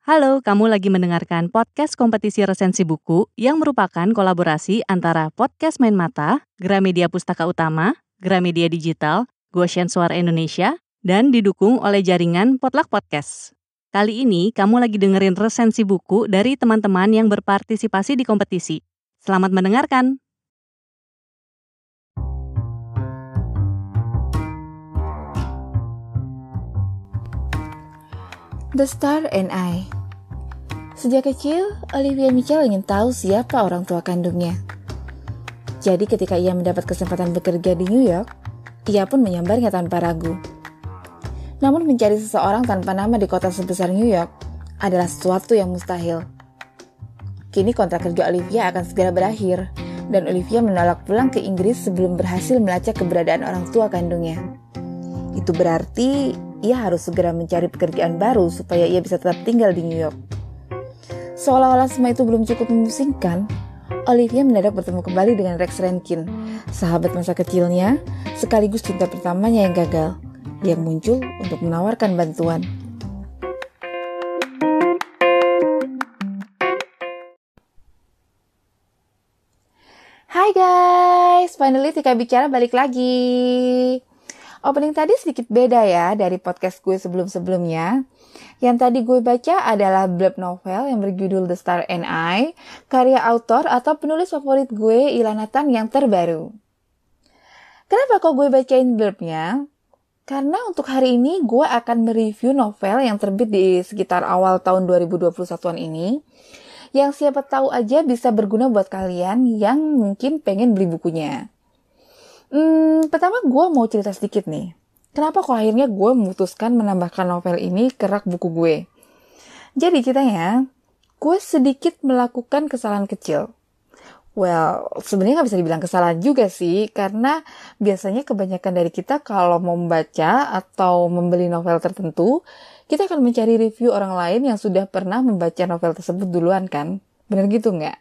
Halo, kamu lagi mendengarkan podcast kompetisi resensi buku yang merupakan kolaborasi antara Podcast Main Mata, Gramedia Pustaka Utama, Gramedia Digital, Goshen Suara Indonesia, dan didukung oleh jaringan Potluck Podcast. Kali ini kamu lagi dengerin resensi buku dari teman-teman yang berpartisipasi di kompetisi. Selamat mendengarkan! The Star and I Sejak kecil, Olivia Mitchell ingin tahu siapa orang tua kandungnya. Jadi ketika ia mendapat kesempatan bekerja di New York, ia pun menyambarnya tanpa ragu. Namun mencari seseorang tanpa nama di kota sebesar New York adalah sesuatu yang mustahil. Kini kontrak kerja Olivia akan segera berakhir, dan Olivia menolak pulang ke Inggris sebelum berhasil melacak keberadaan orang tua kandungnya. Itu berarti ia harus segera mencari pekerjaan baru supaya ia bisa tetap tinggal di New York. Seolah-olah semua itu belum cukup memusingkan, Olivia mendadak bertemu kembali dengan Rex Rankin, sahabat masa kecilnya, sekaligus cinta pertamanya yang gagal, yang muncul untuk menawarkan bantuan. Hai guys, finally Tika Bicara balik lagi. Opening tadi sedikit beda ya dari podcast gue sebelum-sebelumnya. Yang tadi gue baca adalah blurb novel yang berjudul The Star and I, karya autor atau penulis favorit gue Ilanatan yang terbaru. Kenapa kok gue bacain blurbnya? Karena untuk hari ini gue akan mereview novel yang terbit di sekitar awal tahun 2021-an ini yang siapa tahu aja bisa berguna buat kalian yang mungkin pengen beli bukunya. Hmm, pertama gue mau cerita sedikit nih. Kenapa kok akhirnya gue memutuskan menambahkan novel ini ke rak buku gue? Jadi ceritanya, gue sedikit melakukan kesalahan kecil. Well, sebenarnya nggak bisa dibilang kesalahan juga sih, karena biasanya kebanyakan dari kita kalau mau membaca atau membeli novel tertentu, kita akan mencari review orang lain yang sudah pernah membaca novel tersebut duluan kan? Bener gitu nggak?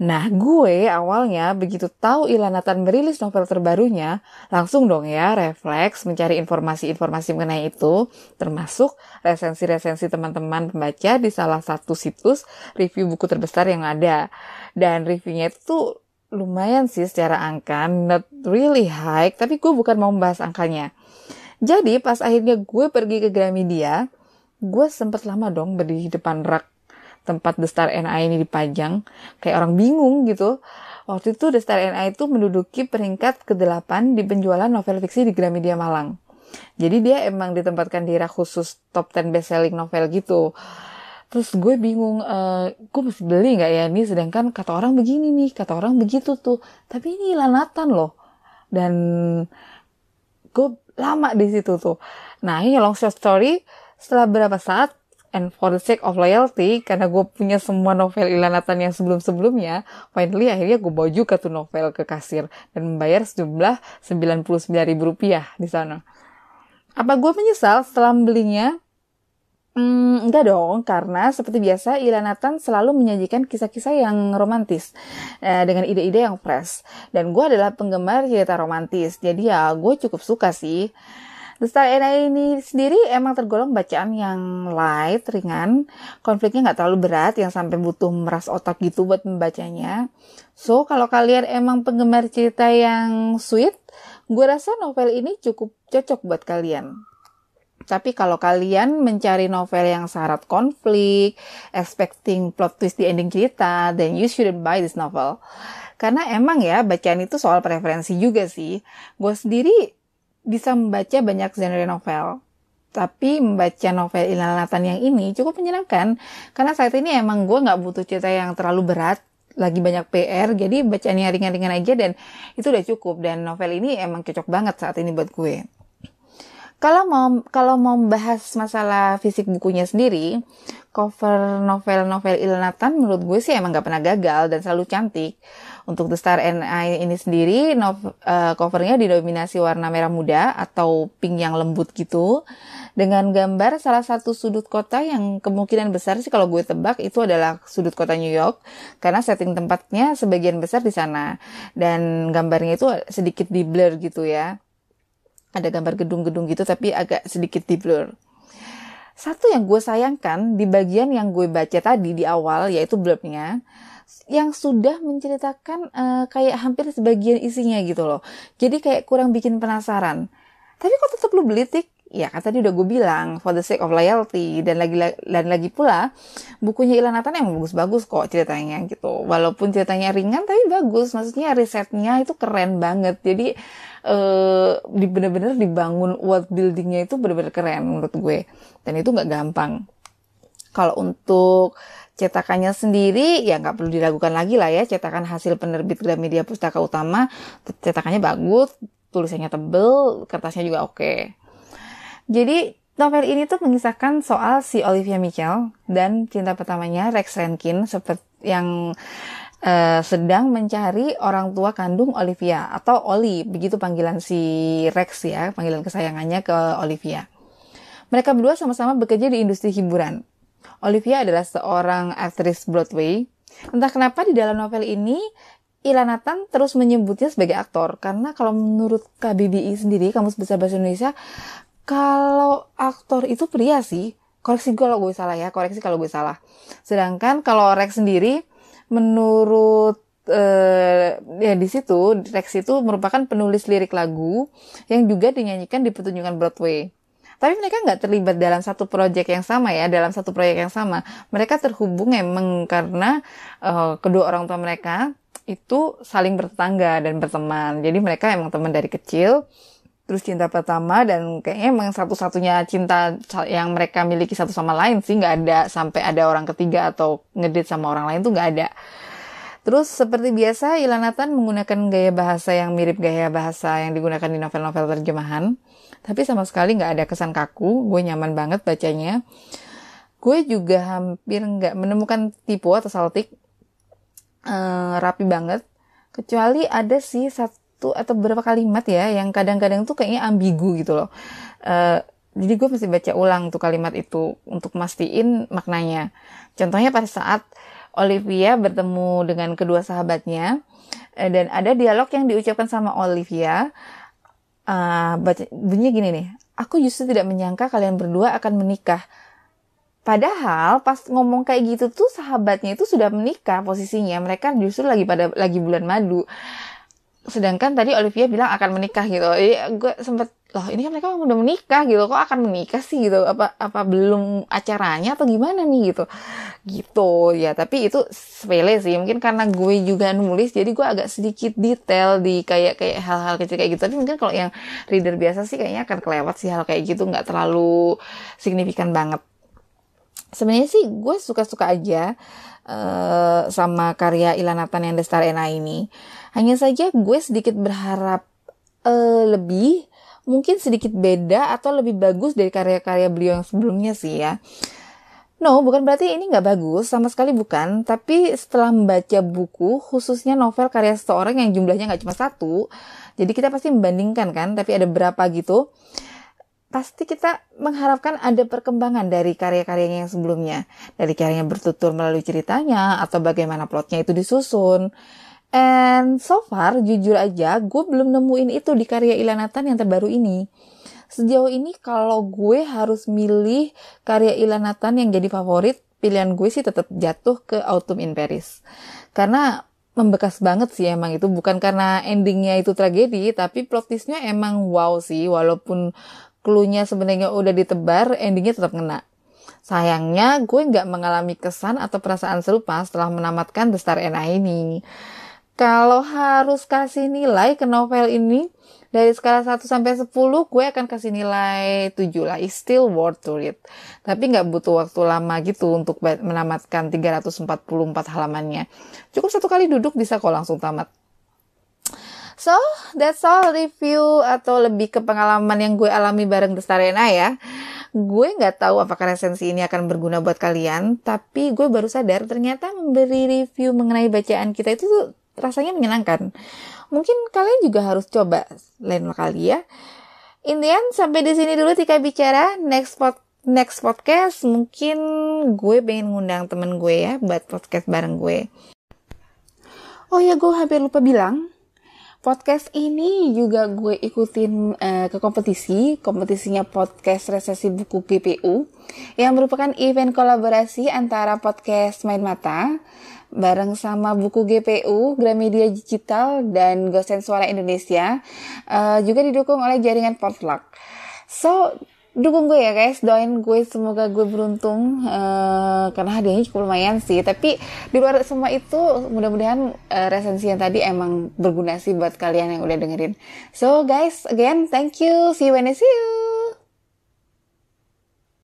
Nah, gue awalnya begitu tahu Ilanatan merilis novel terbarunya, langsung dong ya refleks mencari informasi-informasi mengenai itu, termasuk resensi-resensi teman-teman pembaca di salah satu situs review buku terbesar yang ada. Dan reviewnya itu lumayan sih secara angka, not really high, tapi gue bukan mau membahas angkanya. Jadi pas akhirnya gue pergi ke Gramedia, gue sempet lama dong berdiri di depan rak tempat The Star NI ini dipajang. Kayak orang bingung gitu. Waktu itu The Star NI itu menduduki peringkat ke-8 di penjualan novel fiksi di Gramedia Malang. Jadi dia emang ditempatkan di rak khusus top 10 best selling novel gitu. Terus gue bingung uh, gue mesti beli nggak ya ini? Sedangkan kata orang begini nih kata orang begitu tuh. Tapi ini lanatan loh. Dan gue lama di situ tuh. Nah ini long short story. Setelah berapa saat and for the sake of loyalty karena gue punya semua novel Ilanatan yang sebelum-sebelumnya finally akhirnya gue bawa juga tuh novel ke kasir dan membayar sejumlah 99 ribu rupiah di sana apa gue menyesal setelah membelinya Hmm, enggak dong, karena seperti biasa Ilanatan selalu menyajikan kisah-kisah yang romantis eh, dengan ide-ide yang fresh. Dan gue adalah penggemar cerita romantis, jadi ya gue cukup suka sih. The Star NI ini sendiri emang tergolong bacaan yang light, ringan. Konfliknya nggak terlalu berat, yang sampai butuh meras otak gitu buat membacanya. So, kalau kalian emang penggemar cerita yang sweet, gue rasa novel ini cukup cocok buat kalian. Tapi kalau kalian mencari novel yang syarat konflik, expecting plot twist di ending cerita, then you shouldn't buy this novel. Karena emang ya, bacaan itu soal preferensi juga sih. Gue sendiri bisa membaca banyak genre novel. Tapi membaca novel Ilalatan yang ini cukup menyenangkan. Karena saat ini emang gue gak butuh cerita yang terlalu berat. Lagi banyak PR, jadi bacaannya ringan-ringan aja dan itu udah cukup. Dan novel ini emang cocok banget saat ini buat gue. Kalau mau kalau mau membahas masalah fisik bukunya sendiri, cover novel-novel Ilnatan menurut gue sih emang gak pernah gagal dan selalu cantik. Untuk The Star and I ini sendiri, uh, covernya didominasi warna merah muda atau pink yang lembut gitu. Dengan gambar salah satu sudut kota yang kemungkinan besar sih kalau gue tebak itu adalah sudut kota New York. Karena setting tempatnya sebagian besar di sana. Dan gambarnya itu sedikit di blur gitu ya ada gambar gedung-gedung gitu tapi agak sedikit di blur. Satu yang gue sayangkan di bagian yang gue baca tadi di awal, yaitu blurbnya, yang sudah menceritakan uh, kayak hampir sebagian isinya gitu loh. Jadi kayak kurang bikin penasaran. Tapi kok tetap lu beli tik? Ya kan tadi udah gue bilang for the sake of loyalty dan lagi dan lagi pula bukunya Ilan Nathan emang bagus-bagus kok ceritanya gitu. Walaupun ceritanya ringan tapi bagus. Maksudnya risetnya itu keren banget. Jadi uh, di bener-bener dibangun world buildingnya itu bener-bener keren menurut gue. Dan itu nggak gampang. Kalau untuk cetakannya sendiri ya nggak perlu diragukan lagi lah ya. Cetakan hasil penerbit Gramedia Pustaka Utama cetakannya bagus tulisannya tebel kertasnya juga oke. okay jadi novel ini tuh mengisahkan soal si Olivia Mitchell dan cinta pertamanya Rex Rankin seperti yang uh, sedang mencari orang tua kandung Olivia atau Oli, begitu panggilan si Rex ya, panggilan kesayangannya ke Olivia. Mereka berdua sama-sama bekerja di industri hiburan. Olivia adalah seorang aktris Broadway. Entah kenapa di dalam novel ini Ilanatan terus menyebutnya sebagai aktor karena kalau menurut KBBI sendiri Kamus Besar Bahasa Indonesia kalau aktor itu pria sih, koreksi gue kalau gue salah ya, koreksi kalau gue salah. Sedangkan kalau Rex sendiri, menurut uh, ya di situ Rex itu merupakan penulis lirik lagu yang juga dinyanyikan di pertunjukan Broadway. Tapi mereka nggak terlibat dalam satu proyek yang sama ya, dalam satu proyek yang sama. Mereka terhubung emang karena uh, kedua orang tua mereka itu saling bertetangga dan berteman. Jadi mereka emang teman dari kecil terus cinta pertama dan kayaknya emang satu-satunya cinta yang mereka miliki satu sama lain sih nggak ada sampai ada orang ketiga atau ngedit sama orang lain tuh nggak ada. Terus seperti biasa Ilanatan menggunakan gaya bahasa yang mirip gaya bahasa yang digunakan di novel-novel terjemahan. Tapi sama sekali nggak ada kesan kaku, gue nyaman banget bacanya. Gue juga hampir nggak menemukan tipu atau saltik. Uh, rapi banget. Kecuali ada sih satu satu atau beberapa kalimat ya yang kadang-kadang tuh kayaknya ambigu gitu loh. Uh, jadi gue mesti baca ulang tuh kalimat itu untuk mastiin maknanya. Contohnya pada saat Olivia bertemu dengan kedua sahabatnya uh, dan ada dialog yang diucapkan sama Olivia. Uh, baca, bunyinya gini nih, aku justru tidak menyangka kalian berdua akan menikah. Padahal pas ngomong kayak gitu tuh sahabatnya itu sudah menikah posisinya. Mereka justru lagi pada lagi bulan madu sedangkan tadi Olivia bilang akan menikah gitu. Jadi gue sempet loh ini kan mereka udah menikah gitu. Kok akan menikah sih gitu? Apa apa belum acaranya atau gimana nih? Gitu. Gitu. Ya tapi itu sepele sih. Mungkin karena gue juga nulis jadi gue agak sedikit detail di kayak kayak hal-hal kecil kayak gitu. Tapi mungkin kalau yang reader biasa sih kayaknya akan kelewat sih hal kayak gitu. Nggak terlalu signifikan banget sebenarnya sih gue suka-suka aja uh, sama karya Ilanatan yang The Star Ena ini hanya saja gue sedikit berharap uh, lebih, mungkin sedikit beda atau lebih bagus dari karya-karya beliau yang sebelumnya sih ya. No, bukan berarti ini nggak bagus, sama sekali bukan. Tapi setelah membaca buku, khususnya novel karya seseorang yang jumlahnya nggak cuma satu, jadi kita pasti membandingkan kan, tapi ada berapa gitu. Pasti kita mengharapkan ada perkembangan dari karya-karyanya yang sebelumnya. Dari karyanya bertutur melalui ceritanya, atau bagaimana plotnya itu disusun. And so far, jujur aja, gue belum nemuin itu di karya Ilanatan yang terbaru ini. Sejauh ini kalau gue harus milih karya Ilanatan yang jadi favorit, pilihan gue sih tetap jatuh ke Autumn in Paris. Karena membekas banget sih emang itu. Bukan karena endingnya itu tragedi, tapi plot twistnya emang wow sih. Walaupun clue-nya sebenarnya udah ditebar, endingnya tetap ngena. Sayangnya gue nggak mengalami kesan atau perasaan serupa setelah menamatkan The Star and ini. Kalau harus kasih nilai ke novel ini, dari skala 1 sampai 10, gue akan kasih nilai 7 lah. It's still worth to read. Tapi nggak butuh waktu lama gitu untuk menamatkan 344 halamannya. Cukup satu kali duduk bisa kok langsung tamat. So, that's all review atau lebih ke pengalaman yang gue alami bareng Destarena ya. Gue nggak tahu apakah resensi ini akan berguna buat kalian, tapi gue baru sadar ternyata memberi review mengenai bacaan kita itu tuh rasanya menyenangkan. Mungkin kalian juga harus coba lain kali ya. Indian sampai di sini dulu Tika bicara. Next pod next podcast mungkin gue pengen ngundang temen gue ya buat podcast bareng gue. Oh ya gue hampir lupa bilang Podcast ini juga gue ikutin uh, ke kompetisi, kompetisinya podcast resesi buku GPU yang merupakan event kolaborasi antara podcast Main Mata bareng sama buku GPU, Gramedia Digital dan Gosen Suara Indonesia uh, juga didukung oleh jaringan Potluck. So, dukung gue ya guys. Doain gue semoga gue beruntung uh, karena hadiahnya cukup lumayan sih. Tapi di luar semua itu mudah-mudahan uh, resensi yang tadi emang berguna sih buat kalian yang udah dengerin. So guys again thank you. See you when I see you